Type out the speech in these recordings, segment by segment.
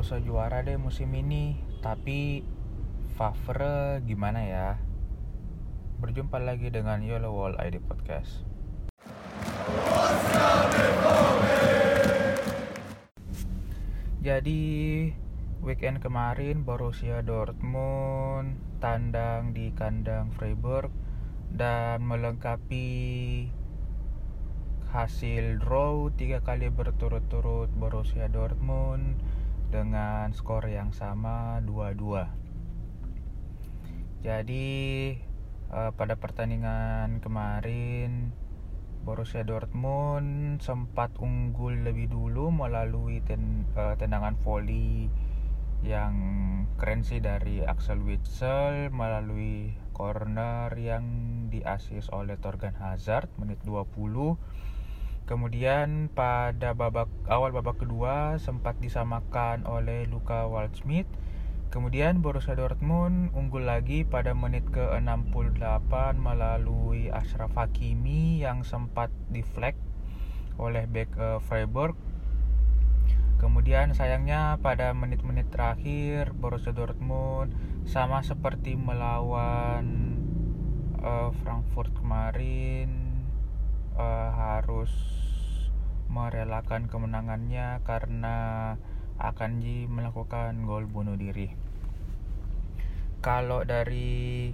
usah juara deh musim ini, tapi Favre gimana ya? Berjumpa lagi dengan Yellow Wall ID Podcast. Jadi weekend kemarin Borussia Dortmund tandang di kandang Freiburg dan melengkapi hasil draw tiga kali berturut-turut Borussia Dortmund dengan skor yang sama 2-2. Jadi uh, pada pertandingan kemarin Borussia Dortmund sempat unggul lebih dulu melalui ten, uh, tendangan volley yang keren sih dari Axel Witsel melalui corner yang diasis oleh Torgan Hazard menit 20 Kemudian pada babak awal babak kedua sempat disamakan oleh Luka Waldschmidt. Kemudian Borussia Dortmund unggul lagi pada menit ke-68 melalui Ashraf Hakimi yang sempat deflect oleh back uh, Freiburg. Kemudian sayangnya pada menit-menit terakhir Borussia Dortmund sama seperti melawan uh, Frankfurt kemarin uh, harus merelakan kemenangannya karena Akanji melakukan gol bunuh diri. Kalau dari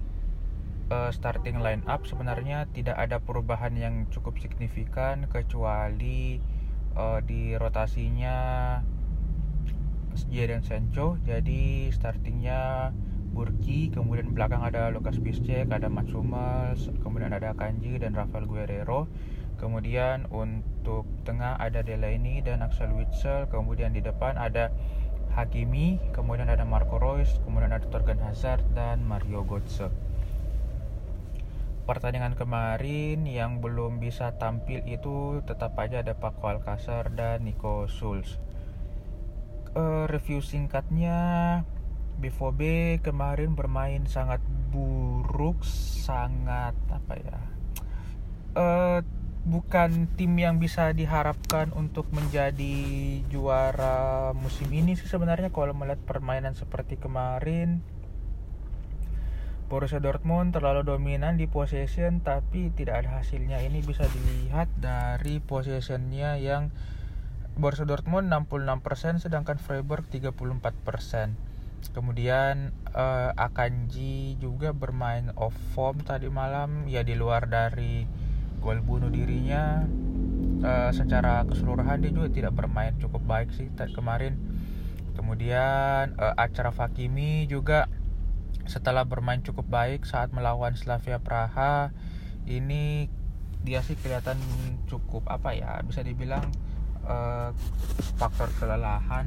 uh, starting line up sebenarnya tidak ada perubahan yang cukup signifikan kecuali uh, di rotasinya Jadon Sancho. Jadi startingnya Burki, kemudian belakang ada Lucas Piszczek, ada Mats Hummels, kemudian ada Kanji dan Rafael Guerrero. Kemudian untuk tengah ada Delaney dan Axel Witsel. Kemudian di depan ada Hakimi, kemudian ada Marco Reus, kemudian ada Torgan Hazard dan Mario Götze. Pertandingan kemarin yang belum bisa tampil itu tetap aja ada Paco Alcacer dan Nico Schulz. Uh, review singkatnya B4B kemarin bermain sangat buruk, sangat apa ya? Uh, bukan tim yang bisa diharapkan untuk menjadi juara musim ini sih sebenarnya. Kalau melihat permainan seperti kemarin Borussia Dortmund terlalu dominan di possession tapi tidak ada hasilnya. Ini bisa dilihat dari possessionnya yang Borussia Dortmund 66% sedangkan Freiburg 34% kemudian uh, Akanji juga bermain off form tadi malam. Ya di luar dari gol bunuh dirinya uh, secara keseluruhan dia juga tidak bermain cukup baik sih kemarin. Kemudian uh, acara Fakimi juga setelah bermain cukup baik saat melawan Slavia Praha ini dia sih kelihatan cukup apa ya bisa dibilang uh, faktor kelelahan.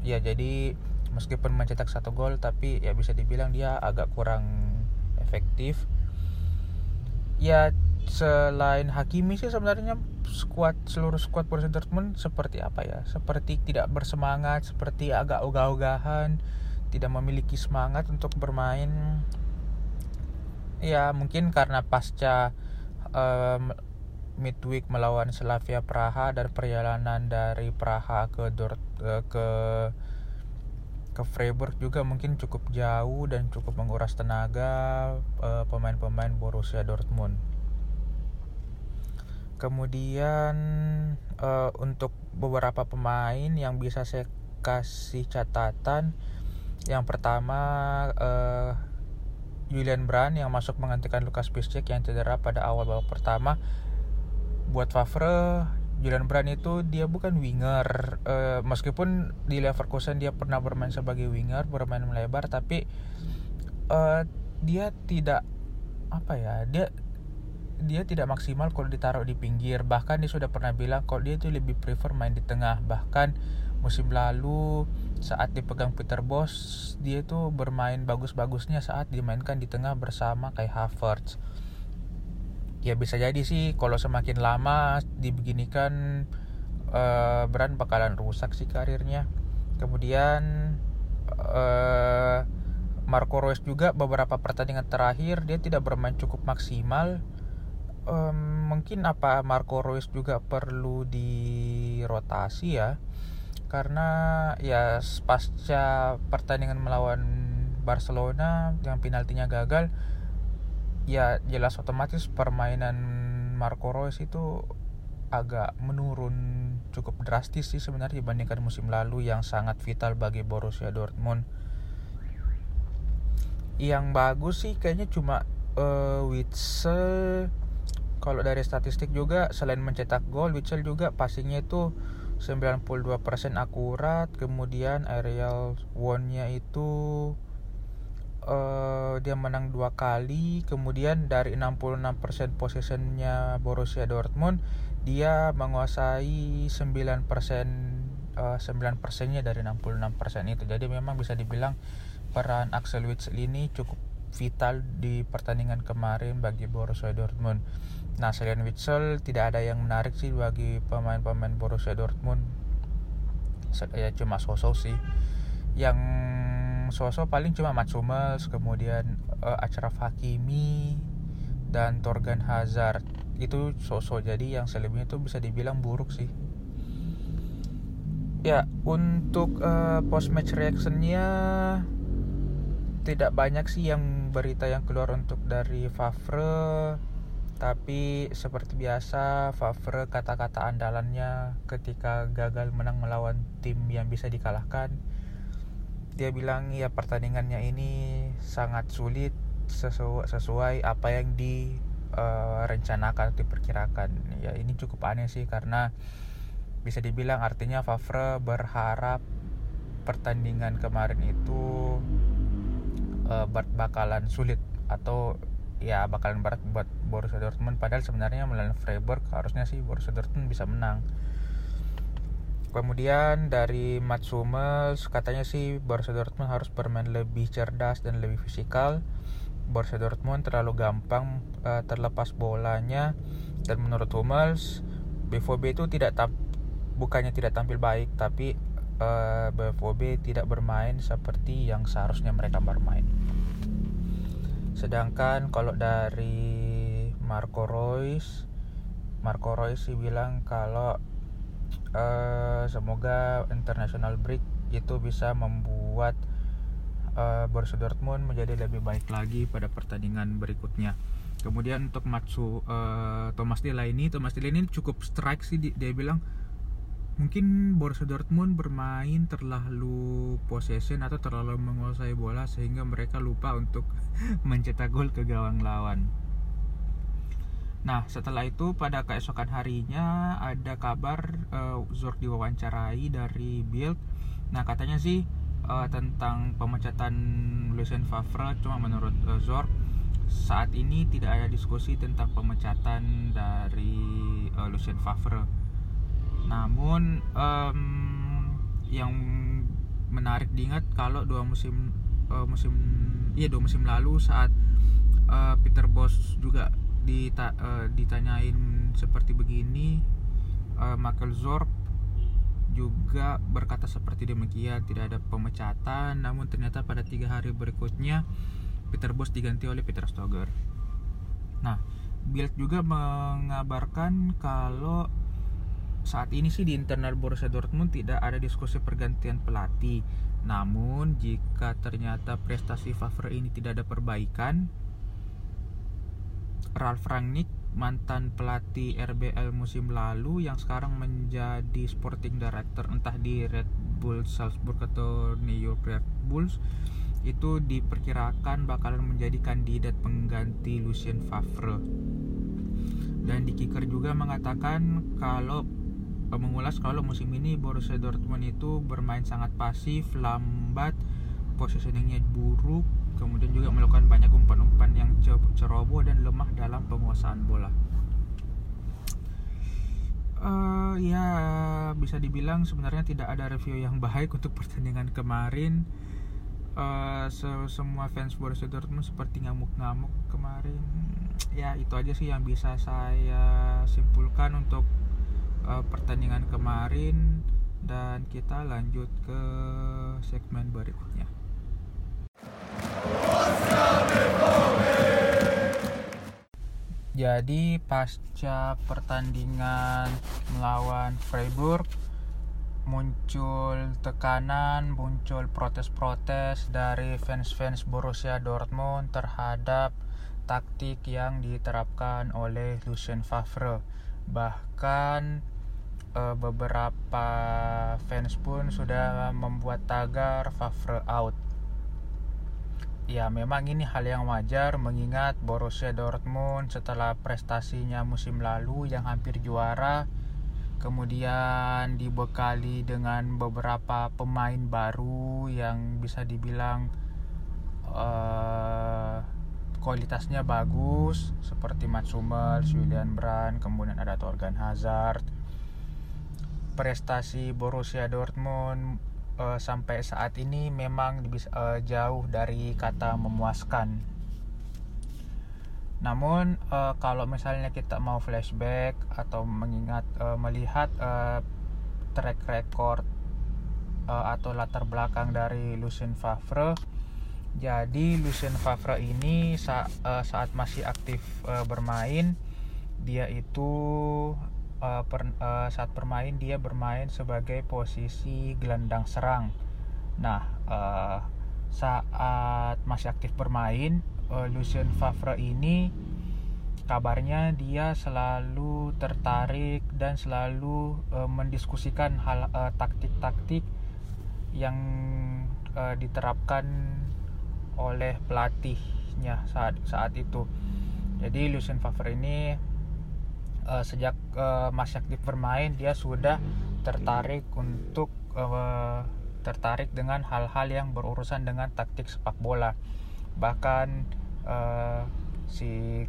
Ya jadi meskipun mencetak satu gol tapi ya bisa dibilang dia agak kurang efektif. Ya selain Hakimi sih sebenarnya skuad seluruh skuad Borussia Dortmund seperti apa ya? Seperti tidak bersemangat seperti agak ogah-ogahan tidak memiliki semangat untuk bermain. Ya mungkin karena pasca um, midweek melawan Slavia Praha dan perjalanan dari Praha ke Dort ke ke Freiburg juga mungkin cukup jauh dan cukup menguras tenaga pemain-pemain uh, -pemain Borussia Dortmund kemudian uh, untuk beberapa pemain yang bisa saya kasih catatan yang pertama uh, Julian Brand yang masuk menggantikan Lukas Piszczek yang cedera pada awal babak pertama. Buat Favre Julian Brand itu dia bukan winger uh, meskipun di Leverkusen dia pernah bermain sebagai winger bermain melebar tapi uh, dia tidak apa ya dia dia tidak maksimal kalau ditaruh di pinggir. Bahkan dia sudah pernah bilang kalau dia itu lebih prefer main di tengah. Bahkan musim lalu saat dipegang Peter Bos dia itu bermain bagus-bagusnya saat dimainkan di tengah bersama kayak Havertz. Ya bisa jadi sih kalau semakin lama dibeginikan uh, Brand bakalan rusak sih karirnya. Kemudian uh, Marco Reus juga beberapa pertandingan terakhir dia tidak bermain cukup maksimal um, mungkin apa Marco Reus juga perlu dirotasi ya karena ya pasca pertandingan melawan Barcelona yang penaltinya gagal ya jelas otomatis permainan Marco Reus itu agak menurun cukup drastis sih sebenarnya dibandingkan musim lalu yang sangat vital bagi Borussia Dortmund. Yang bagus sih kayaknya cuma uh, Witsel. Kalau dari statistik juga selain mencetak gol, Witsel juga passingnya itu 92% akurat, kemudian aerial one-nya itu uh, dia menang dua kali, kemudian dari 66% possessionnya Borussia Dortmund dia menguasai 9% uh, 9 persennya dari 66% itu. Jadi memang bisa dibilang peran Axel Witsel ini cukup vital di pertandingan kemarin bagi Borussia Dortmund nah selain Witsel tidak ada yang menarik sih bagi pemain-pemain Borussia Dortmund. Ya cuma sosok sih. Yang sosok paling cuma Mats Hummels kemudian uh, Achraf Hakimi dan Torgan Hazard. Itu sosok jadi yang selebihnya itu bisa dibilang buruk sih. Ya untuk uh, eh, post match reactionnya tidak banyak sih yang berita yang keluar untuk dari Favre tapi seperti biasa Favre kata-kata andalannya ketika gagal menang melawan tim yang bisa dikalahkan dia bilang ya pertandingannya ini sangat sulit sesuai, sesuai apa yang di uh, rencanakan diperkirakan. Ya ini cukup aneh sih karena bisa dibilang artinya Favre berharap pertandingan kemarin itu uh, bakalan sulit atau ya bakalan berat buat Borussia Dortmund. Padahal sebenarnya melawan Freiburg harusnya sih Borussia Dortmund bisa menang. Kemudian dari Mats Hummels katanya sih Borussia Dortmund harus bermain lebih cerdas dan lebih fisikal. Borussia Dortmund terlalu gampang uh, terlepas bolanya. Dan menurut Hummels BVB itu tidak tam bukannya tidak tampil baik tapi uh, eh, BVB tidak bermain seperti yang seharusnya mereka bermain. Sedangkan kalau dari Marco Reus Marco Reus sih bilang kalau uh, semoga international break itu bisa membuat uh, Borussia Dortmund menjadi lebih baik lagi pada pertandingan berikutnya. Kemudian untuk Matsu uh, Thomas ini, Thomas ini cukup strike sih dia bilang mungkin Borussia Dortmund bermain terlalu possession atau terlalu menguasai bola sehingga mereka lupa untuk mencetak gol ke gawang lawan. Nah, setelah itu pada keesokan harinya ada kabar uh, Zorc diwawancarai dari Bild. Nah, katanya sih uh, tentang pemecatan Lucien Favre cuma menurut uh, Zorc saat ini tidak ada diskusi tentang pemecatan dari uh, Lucien Favre namun um, yang menarik diingat kalau dua musim uh, musim iya dua musim lalu saat Peter Bos juga dita, uh, ditanyain seperti begini uh, Michael Zorc juga berkata seperti demikian tidak ada pemecatan namun ternyata pada tiga hari berikutnya Peter Bos diganti oleh Peter Stoger. Nah Bild juga mengabarkan kalau saat ini sih di internal Borussia Dortmund tidak ada diskusi pergantian pelatih. Namun jika ternyata prestasi Favre ini tidak ada perbaikan Ralf Rangnick mantan pelatih RBL musim lalu yang sekarang menjadi sporting director entah di Red Bull Salzburg atau New York Red Bulls itu diperkirakan bakalan menjadi kandidat pengganti Lucien Favre. Dan di Kicker juga mengatakan kalau eh, mengulas kalau musim ini Borussia Dortmund itu bermain sangat pasif, lambat, positioningnya buruk, kemudian juga melakukan banyak umpan-umpan yang ceroboh dan lemah dalam penguasaan bola. Uh, ya bisa dibilang sebenarnya tidak ada review yang baik untuk pertandingan kemarin. Uh, se semua fans Borussia Dortmund seperti ngamuk-ngamuk kemarin. Ya itu aja sih yang bisa saya simpulkan untuk uh, pertandingan kemarin dan kita lanjut ke segmen berikutnya. Jadi pasca pertandingan melawan Freiburg muncul tekanan, muncul protes-protes dari fans-fans Borussia Dortmund terhadap taktik yang diterapkan oleh Lucien Favre. Bahkan e, beberapa fans pun sudah membuat tagar Favre out. Ya, memang ini hal yang wajar mengingat Borussia Dortmund setelah prestasinya musim lalu yang hampir juara kemudian dibekali dengan beberapa pemain baru yang bisa dibilang uh, kualitasnya bagus seperti Mats Hummels, Julian Brand, kemudian ada Torgan Hazard. Prestasi Borussia Dortmund uh, sampai saat ini memang uh, jauh dari kata memuaskan. Namun uh, kalau misalnya kita mau flashback atau mengingat uh, melihat uh, track record uh, atau latar belakang dari Lucien Favre jadi Lucien Favre ini sa uh, saat masih aktif uh, bermain dia itu uh, per, uh, saat bermain dia bermain sebagai posisi gelandang serang nah uh, saat masih aktif bermain uh, Lucien Favre ini kabarnya dia selalu tertarik dan selalu uh, mendiskusikan hal uh, taktik-taktik yang uh, diterapkan oleh pelatihnya saat saat itu. Jadi Lucien Favre ini uh, sejak uh, masih aktif bermain dia sudah tertarik untuk uh, tertarik dengan hal-hal yang berurusan dengan taktik sepak bola. Bahkan uh, si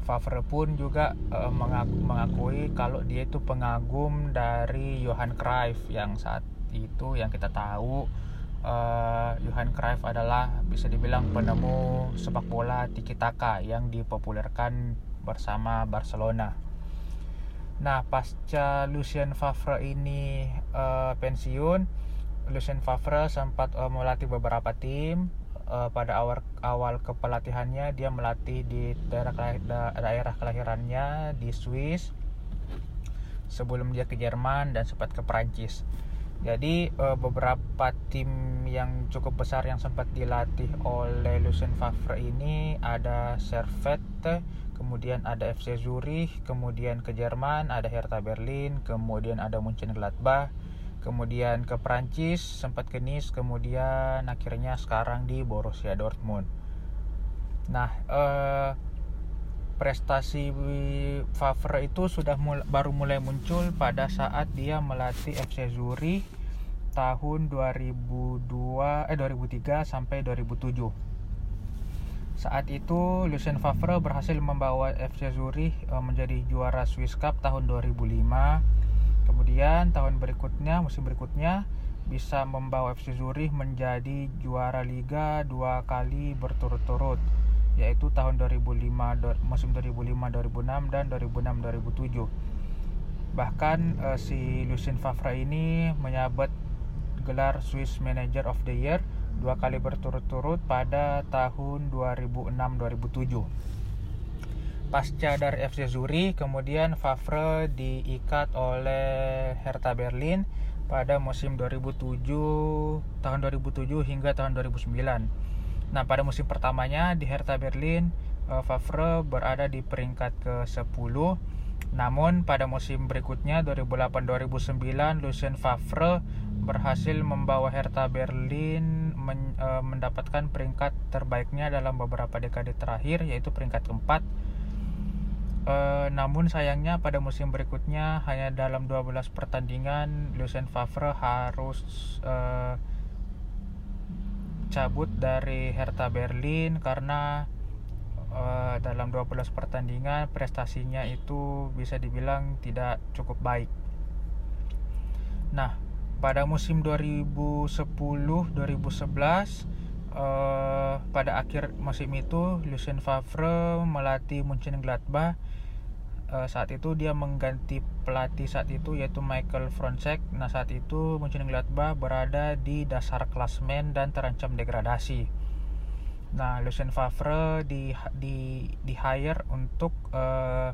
Favre pun juga uh, mengakui kalau dia itu pengagum dari Johan Cruyff yang saat itu yang kita tahu uh, Johan Cruyff adalah bisa dibilang penemu sepak bola tiki taka yang dipopulerkan bersama Barcelona. Nah, pasca Lucien Favre ini uh, pensiun, Lucien Favre sempat uh, melatih beberapa tim uh, pada awal awal kepelatihannya dia melatih di daerah daerah kelahirannya di Swiss sebelum dia ke Jerman dan sempat ke Prancis. Jadi uh, beberapa tim yang cukup besar yang sempat dilatih oleh Lucien Favre ini ada Servette, kemudian ada FC Zurich, kemudian ke Jerman ada Hertha Berlin, kemudian ada Mönchengladbach, kemudian ke Prancis sempat ke Nice kemudian akhirnya sekarang di Borussia Dortmund. Nah eh, prestasi Favre itu sudah mul baru mulai muncul pada saat dia melatih FC Zurich tahun 2002 eh 2003 sampai 2007 saat itu Lucien Favre berhasil membawa FC Zurich eh, menjadi juara Swiss Cup tahun 2005 Kemudian tahun berikutnya, musim berikutnya bisa membawa FC Zurich menjadi juara liga dua kali berturut-turut yaitu tahun 2005 musim 2005-2006 dan 2006-2007. Bahkan uh, si Lucien Favre ini menyabet gelar Swiss Manager of the Year dua kali berturut-turut pada tahun 2006-2007 pasca dari FC Zurich kemudian Favre diikat oleh Hertha Berlin pada musim 2007 tahun 2007 hingga tahun 2009 nah pada musim pertamanya di Hertha Berlin eh, Favre berada di peringkat ke-10 namun pada musim berikutnya 2008-2009 Lucien Favre berhasil membawa Hertha Berlin men, e, mendapatkan peringkat terbaiknya dalam beberapa dekade terakhir yaitu peringkat keempat Uh, namun sayangnya pada musim berikutnya hanya dalam 12 pertandingan Lucien Favre harus uh, cabut dari Hertha Berlin karena uh, dalam 12 pertandingan prestasinya itu bisa dibilang tidak cukup baik. Nah, pada musim 2010-2011 uh, pada akhir musim itu Lucien Favre melatih Mönchengladbach. Uh, saat itu dia mengganti pelatih saat itu yaitu Michael Fronzek nah saat itu Mönchengladbach berada di dasar klasmen dan terancam degradasi. Nah Lucien Favre di di di hire untuk uh,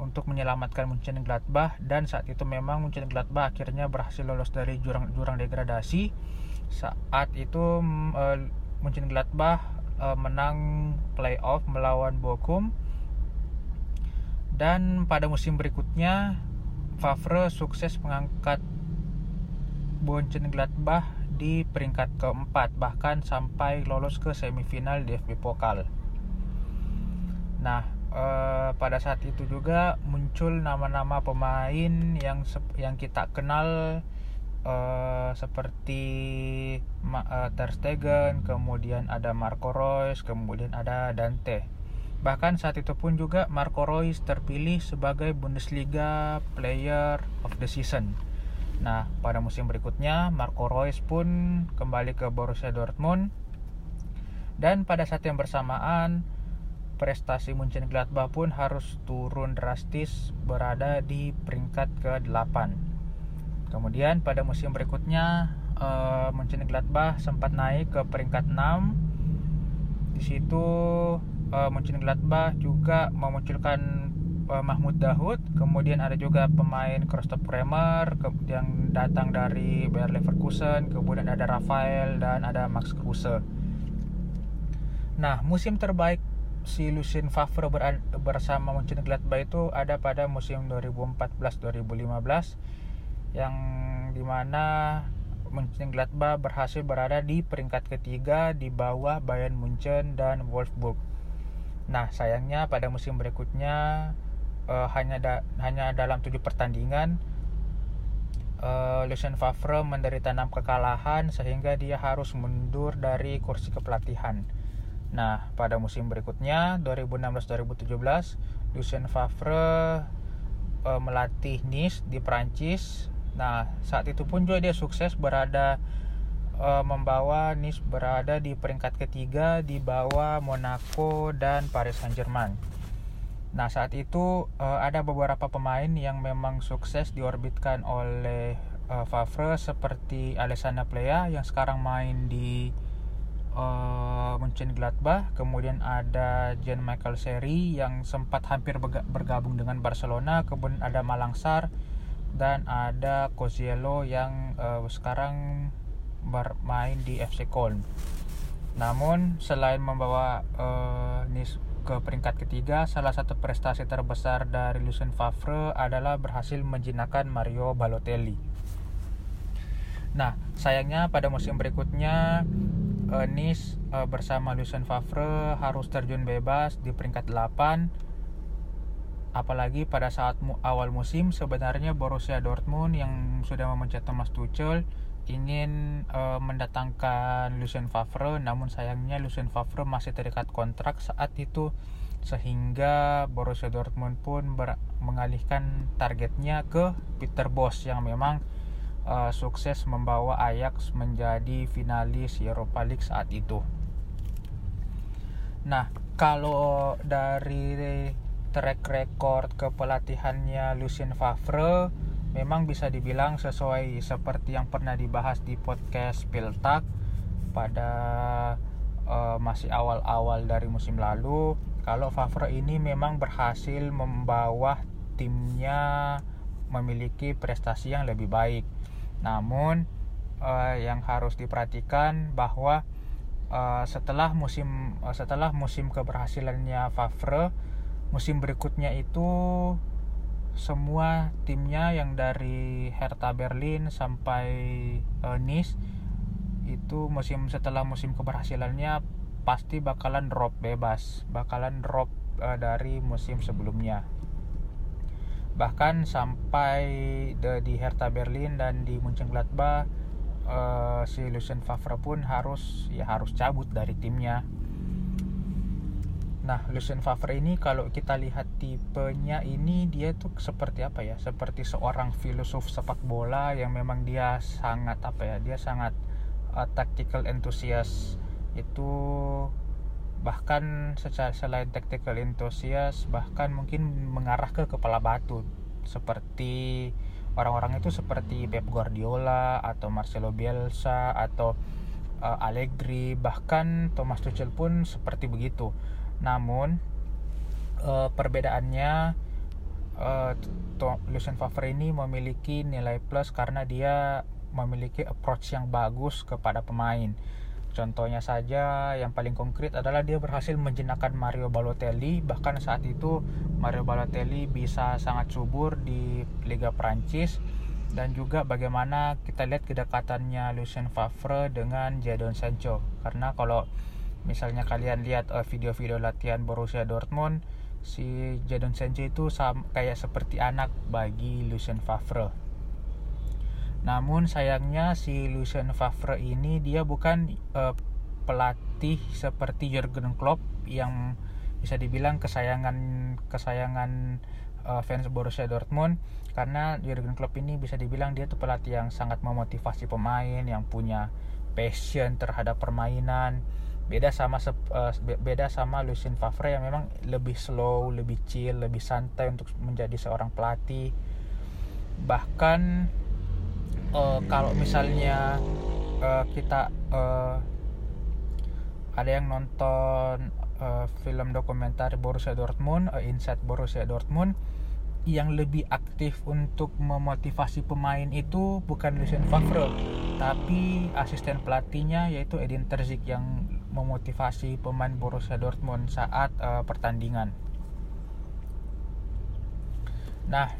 untuk menyelamatkan Mönchengladbach dan saat itu memang Mönchengladbach akhirnya berhasil lolos dari jurang-jurang degradasi saat itu uh, Mönchengladbach uh, menang playoff melawan Bochum dan pada musim berikutnya Favre sukses mengangkat Mönchengladbach di peringkat keempat bahkan sampai lolos ke semifinal DFB Pokal. Nah, uh, pada saat itu juga muncul nama-nama pemain yang yang kita kenal uh, seperti uh, Ter Stegen, kemudian ada Marco Reus, kemudian ada Dante. Bahkan saat itu pun juga Marco Reus terpilih sebagai Bundesliga Player of the Season. Nah, pada musim berikutnya Marco Reus pun kembali ke Borussia Dortmund dan pada saat yang bersamaan prestasi Mönchengladbach pun harus turun drastis berada di peringkat ke-8. Kemudian pada musim berikutnya uh, Mönchengladbach sempat naik ke peringkat 6. Di situ uh, Mönchengladbach juga memunculkan uh, Mahmud Dahoud, kemudian ada juga pemain Christoph Bremer yang datang dari Bayer Leverkusen, kemudian ada Rafael dan ada Max Kruse. Nah, musim terbaik si Lucien Favre ber bersama Mönchengladbach itu ada pada musim 2014-2015 yang di mana Mönchengladbach berhasil berada di peringkat ketiga di bawah Bayern Munchen dan Wolfsburg. Nah sayangnya pada musim berikutnya uh, hanya da hanya dalam tujuh pertandingan uh, Lucien Favre menderita enam kekalahan sehingga dia harus mundur dari kursi kepelatihan. Nah, pada musim berikutnya 2016-2017, Lucien Favre e, melatih Nice di Prancis. Nah, saat itu pun juga dia sukses berada e, membawa Nice berada di peringkat ketiga di bawah Monaco dan Paris Saint-Germain. Nah, saat itu e, ada beberapa pemain yang memang sukses diorbitkan oleh e, Favre seperti Alessandro Plea yang sekarang main di uh, Mönchengladbach, kemudian ada Jean Michael Seri yang sempat hampir bergabung dengan Barcelona, kemudian ada Malangsar dan ada Coziello yang uh, sekarang bermain di FC Köln. Namun selain membawa uh, Nice ke peringkat ketiga, salah satu prestasi terbesar dari Lucien Favre adalah berhasil menjinakkan Mario Balotelli. Nah, sayangnya pada musim berikutnya uh, Nice uh, bersama Lucien Favre harus terjun bebas di peringkat 8 apalagi pada saat mu awal musim sebenarnya Borussia Dortmund yang sudah memecat Thomas Tuchel ingin uh, mendatangkan Lucien Favre. Namun sayangnya Lucien Favre masih terikat kontrak saat itu sehingga Borussia Dortmund pun mengalihkan targetnya ke Peter Bosz yang memang uh, sukses membawa Ajax menjadi finalis Europa League saat itu. Nah, kalau dari track record kepelatihannya Lucien Favre memang bisa dibilang sesuai seperti yang pernah dibahas di podcast Piltak pada uh, masih awal-awal dari musim lalu kalau Favre ini memang berhasil membawa timnya memiliki prestasi yang lebih baik namun uh, yang harus diperhatikan bahwa uh, setelah musim uh, setelah musim keberhasilannya Favre, musim berikutnya itu semua timnya yang dari Hertha Berlin sampai uh, Nice itu musim setelah musim keberhasilannya pasti bakalan drop bebas, bakalan drop dari musim sebelumnya bahkan sampai de, di Hertha Berlin dan di Mönchengladbach uh, si Lucien Favre pun harus ya harus cabut dari timnya. Nah, Lucien Favre ini kalau kita lihat tipenya ini dia tuh seperti apa ya? Seperti seorang filosof sepak bola yang memang dia sangat apa ya? Dia sangat uh, tactical enthusiast. Itu bahkan secara selain tactical enthusiast bahkan mungkin mengarah ke kepala batu seperti orang-orang itu seperti Pep Guardiola atau Marcelo Bielsa atau uh, Allegri bahkan Thomas Tuchel pun seperti begitu namun uh, perbedaannya uh, Lucien Favre ini memiliki nilai plus karena dia memiliki approach yang bagus kepada pemain. Contohnya saja yang paling konkret adalah dia berhasil menjenakkan Mario Balotelli. Bahkan saat itu Mario Balotelli bisa sangat subur di Liga Prancis dan juga bagaimana kita lihat kedekatannya Lucien Favre dengan Jadon Sancho. Karena kalau misalnya kalian lihat uh, video-video latihan Borussia Dortmund si Jadon Sancho itu kayak seperti anak bagi Lucien Favre namun sayangnya si Lucien Favre ini dia bukan uh, pelatih seperti Jurgen Klopp yang bisa dibilang kesayangan kesayangan uh, fans Borussia Dortmund. Karena Jurgen Klopp ini bisa dibilang dia tuh pelatih yang sangat memotivasi pemain yang punya passion terhadap permainan. Beda sama uh, beda sama Lucien Favre yang memang lebih slow lebih chill lebih santai untuk menjadi seorang pelatih. Bahkan uh, kalau misalnya uh, kita uh, ada yang nonton uh, film dokumenter Borussia Dortmund, uh, Inside Borussia Dortmund, yang lebih aktif untuk memotivasi pemain itu bukan Lucien Favre, tapi asisten pelatihnya yaitu Edin Terzic yang memotivasi pemain Borussia Dortmund saat uh, pertandingan. Nah,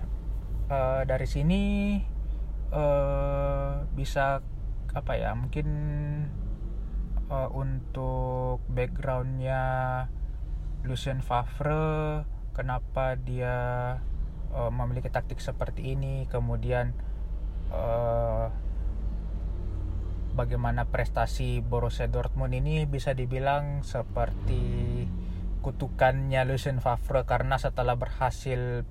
uh, dari sini uh, bisa apa ya mungkin uh, untuk backgroundnya Lucien Favre kenapa dia uh, memiliki taktik seperti ini kemudian uh, bagaimana prestasi Borussia Dortmund ini bisa dibilang seperti kutukannya Lucien Favre karena setelah berhasil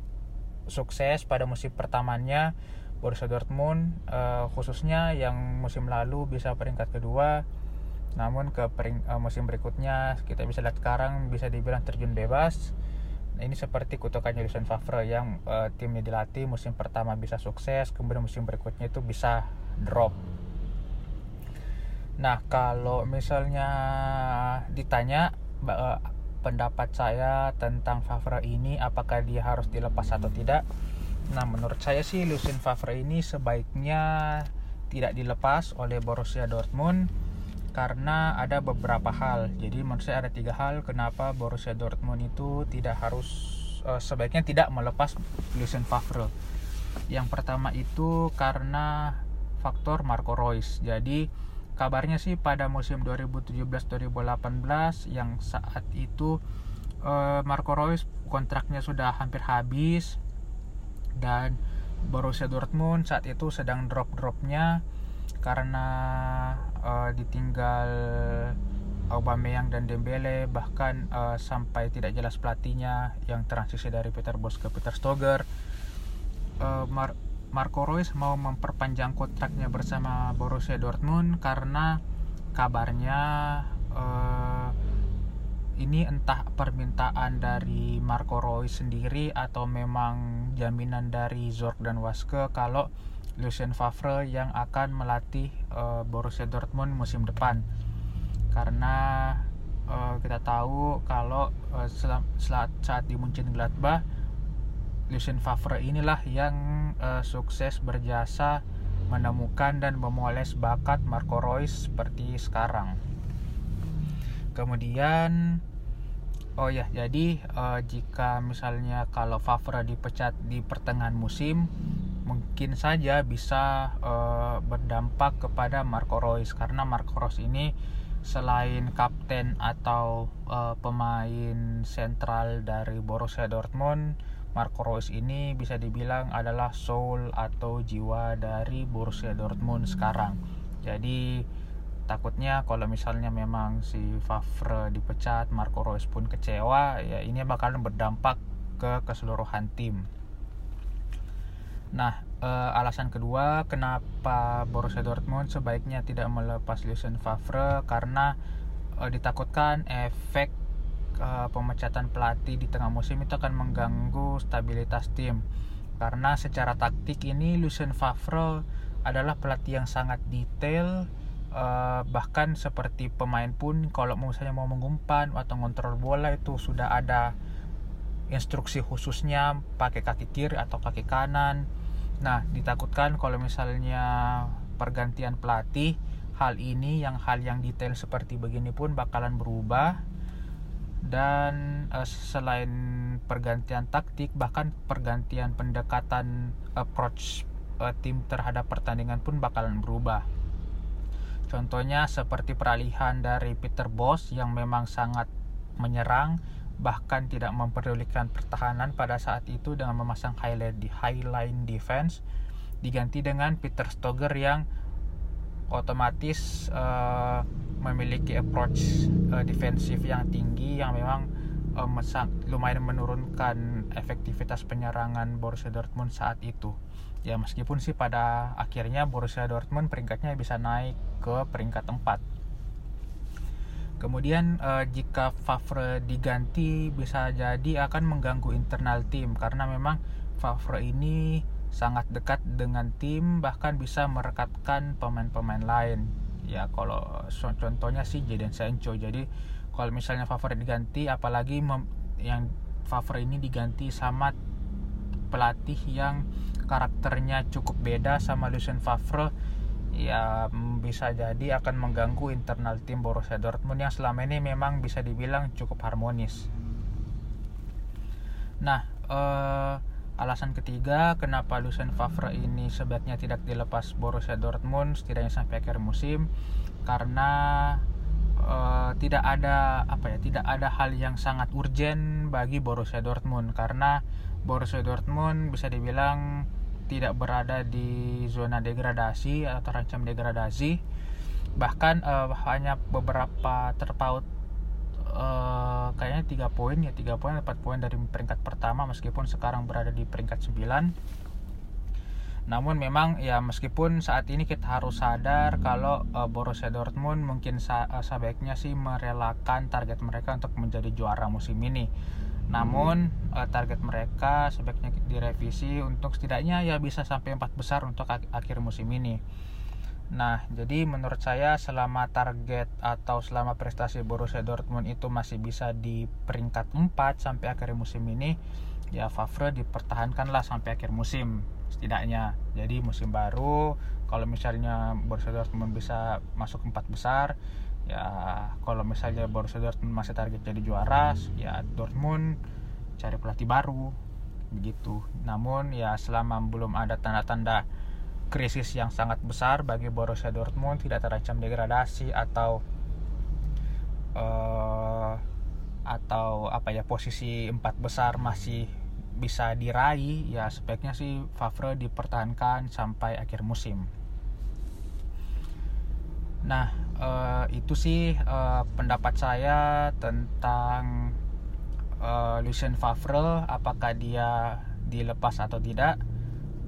sukses pada musim pertamanya Borussia Dortmund uh, khususnya yang musim lalu bisa peringkat kedua namun ke pering, uh, musim berikutnya kita bisa lihat sekarang bisa dibilang terjun bebas. Nah, ini seperti kutukannya Lucien Favre yang uh, timnya dilatih musim pertama bisa sukses kemudian musim berikutnya itu bisa drop. Nah kalau misalnya ditanya uh, pendapat saya tentang Favre ini apakah dia harus dilepas atau tidak Nah, menurut saya sih Lucien Favre ini sebaiknya tidak dilepas oleh Borussia Dortmund karena ada beberapa hal. Jadi menurut saya ada tiga hal kenapa Borussia Dortmund itu tidak harus uh, sebaiknya tidak melepas Lucien Favre. Yang pertama itu karena faktor Marco Reus. Jadi kabarnya sih pada musim 2017-2018 yang saat itu uh, Marco Reus kontraknya sudah hampir habis dan Borussia Dortmund saat itu sedang drop-dropnya karena uh, ditinggal Aubameyang dan Dembele bahkan uh, sampai tidak jelas pelatihnya yang transisi dari Peter Bosz ke Peter Stoger. Uh, Mar Marco Reus mau memperpanjang kontraknya bersama Borussia Dortmund karena kabarnya uh, ini entah permintaan dari Marco Reus sendiri atau memang jaminan dari Zorc dan Waske kalau Lucien Favre yang akan melatih uh, Borussia Dortmund musim depan karena uh, kita tahu kalau uh, saat, saat di Munchen Gladbach Lucien Favre inilah yang uh, sukses berjasa menemukan dan memoles bakat Marco Reus seperti sekarang. Kemudian Oh ya, jadi uh, jika misalnya kalau Favre dipecat di pertengahan musim, mungkin saja bisa uh, berdampak kepada Marco Reus karena Marco Reus ini selain kapten atau uh, pemain sentral dari Borussia Dortmund, Marco Reus ini bisa dibilang adalah soul atau jiwa dari Borussia Dortmund sekarang. Jadi takutnya kalau misalnya memang si Favre dipecat Marco Reus pun kecewa ya ini bakalan berdampak ke keseluruhan tim. Nah eh, alasan kedua kenapa Borussia Dortmund sebaiknya tidak melepas Lucien Favre? Karena eh, ditakutkan efek eh, pemecatan pelatih di tengah musim itu akan mengganggu stabilitas tim. Karena secara taktik ini Lucien Favre adalah pelatih yang sangat detail uh, bahkan seperti pemain pun kalau misalnya mau mengumpan atau ngontrol bola itu sudah ada instruksi khususnya pakai kaki kiri atau kaki kanan. Nah, ditakutkan kalau misalnya pergantian pelatih, hal ini yang hal yang detail seperti begini pun bakalan berubah dan uh, selain pergantian taktik bahkan pergantian pendekatan approach uh, tim terhadap pertandingan pun bakalan berubah. Contohnya seperti peralihan dari Peter Bosz yang memang sangat menyerang bahkan tidak memperdulikan pertahanan pada saat itu dengan memasang highlight di highline defense diganti dengan Peter Stoger yang otomatis uh, memiliki approach uh, defensif yang tinggi yang memang um, lumayan menurunkan efektivitas penyerangan Borussia Dortmund saat itu ya meskipun sih pada akhirnya Borussia Dortmund peringkatnya bisa naik ke peringkat 4 kemudian eh, jika Favre diganti bisa jadi akan mengganggu internal tim karena memang Favre ini sangat dekat dengan tim bahkan bisa merekatkan pemain-pemain lain. Ya kalau contohnya sih Jadon Sancho. Jadi kalau misalnya Favre diganti apalagi yang Favre ini diganti sama pelatih yang karakternya cukup beda sama Lucien Favre ya bisa jadi akan mengganggu internal tim Borussia Dortmund yang selama ini memang bisa dibilang cukup harmonis. Nah, eh, alasan ketiga kenapa Lucien Favre ini sebaiknya tidak dilepas Borussia Dortmund setidaknya sampai akhir musim karena eh, tidak ada apa ya, tidak ada hal yang sangat urgent bagi Borussia Dortmund karena Borussia Dortmund bisa dibilang tidak berada di zona degradasi atau terancam degradasi. Bahkan uh, hanya beberapa terpaut uh, kayaknya tiga poin ya tiga poin empat poin dari peringkat pertama meskipun sekarang berada di peringkat 9 namun memang ya meskipun saat ini kita harus sadar kalau uh, Borussia Dortmund mungkin sebaiknya sih merelakan target mereka untuk menjadi juara musim ini namun uh, target mereka sebaiknya direvisi untuk setidaknya ya bisa sampai empat besar untuk ak akhir musim ini. Nah, jadi menurut saya selama target atau selama prestasi Borussia Dortmund itu masih bisa di peringkat 4 sampai akhir musim ini, ya Favre dipertahankanlah sampai akhir musim setidaknya. Jadi musim baru kalau misalnya Borussia Dortmund bisa masuk empat besar, ya kalau misalnya Borussia Dortmund masih target jadi juara ya Dortmund cari pelatih baru begitu. Namun ya selama belum ada tanda-tanda krisis yang sangat besar bagi Borussia Dortmund tidak terancam degradasi atau uh, atau apa ya posisi empat besar masih bisa diraih ya sebaiknya sih Favre dipertahankan sampai akhir musim. Nah, uh, itu sih uh, pendapat saya tentang uh, Lucien Favre, apakah dia dilepas atau tidak.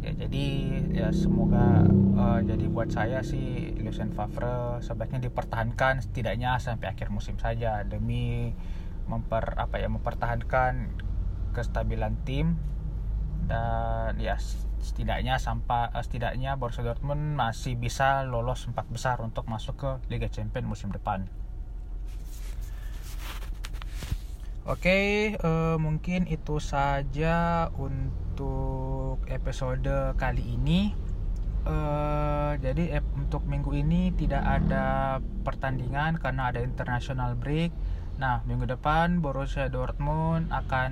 Ya, jadi ya semoga uh, jadi buat saya sih Lucien Favre sebaiknya dipertahankan setidaknya sampai akhir musim saja demi memper apa ya mempertahankan kestabilan tim dan ya setidaknya sampai uh, setidaknya Borussia Dortmund masih bisa lolos empat besar untuk masuk ke Liga Champions musim depan. Oke, okay, uh, eh, mungkin itu saja untuk episode kali ini. Uh, jadi untuk minggu ini tidak ada pertandingan karena ada international break. Nah, minggu depan Borussia Dortmund akan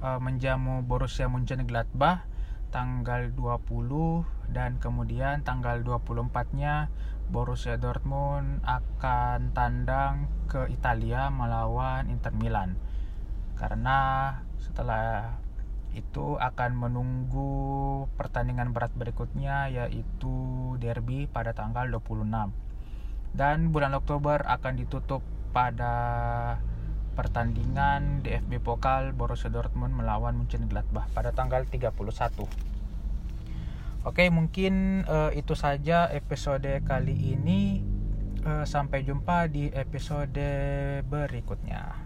uh, menjamu Borussia Mönchengladbach tanggal 20 dan kemudian tanggal 24-nya Borussia Dortmund akan tandang ke Italia melawan Inter Milan. Karena setelah itu akan menunggu pertandingan berat berikutnya yaitu derby pada tanggal 26. Dan bulan Oktober akan ditutup pada pertandingan DFB Pokal Borussia Dortmund melawan Mönchengladbach pada tanggal 31. Oke, mungkin uh, itu saja episode kali ini. Uh, sampai jumpa di episode berikutnya.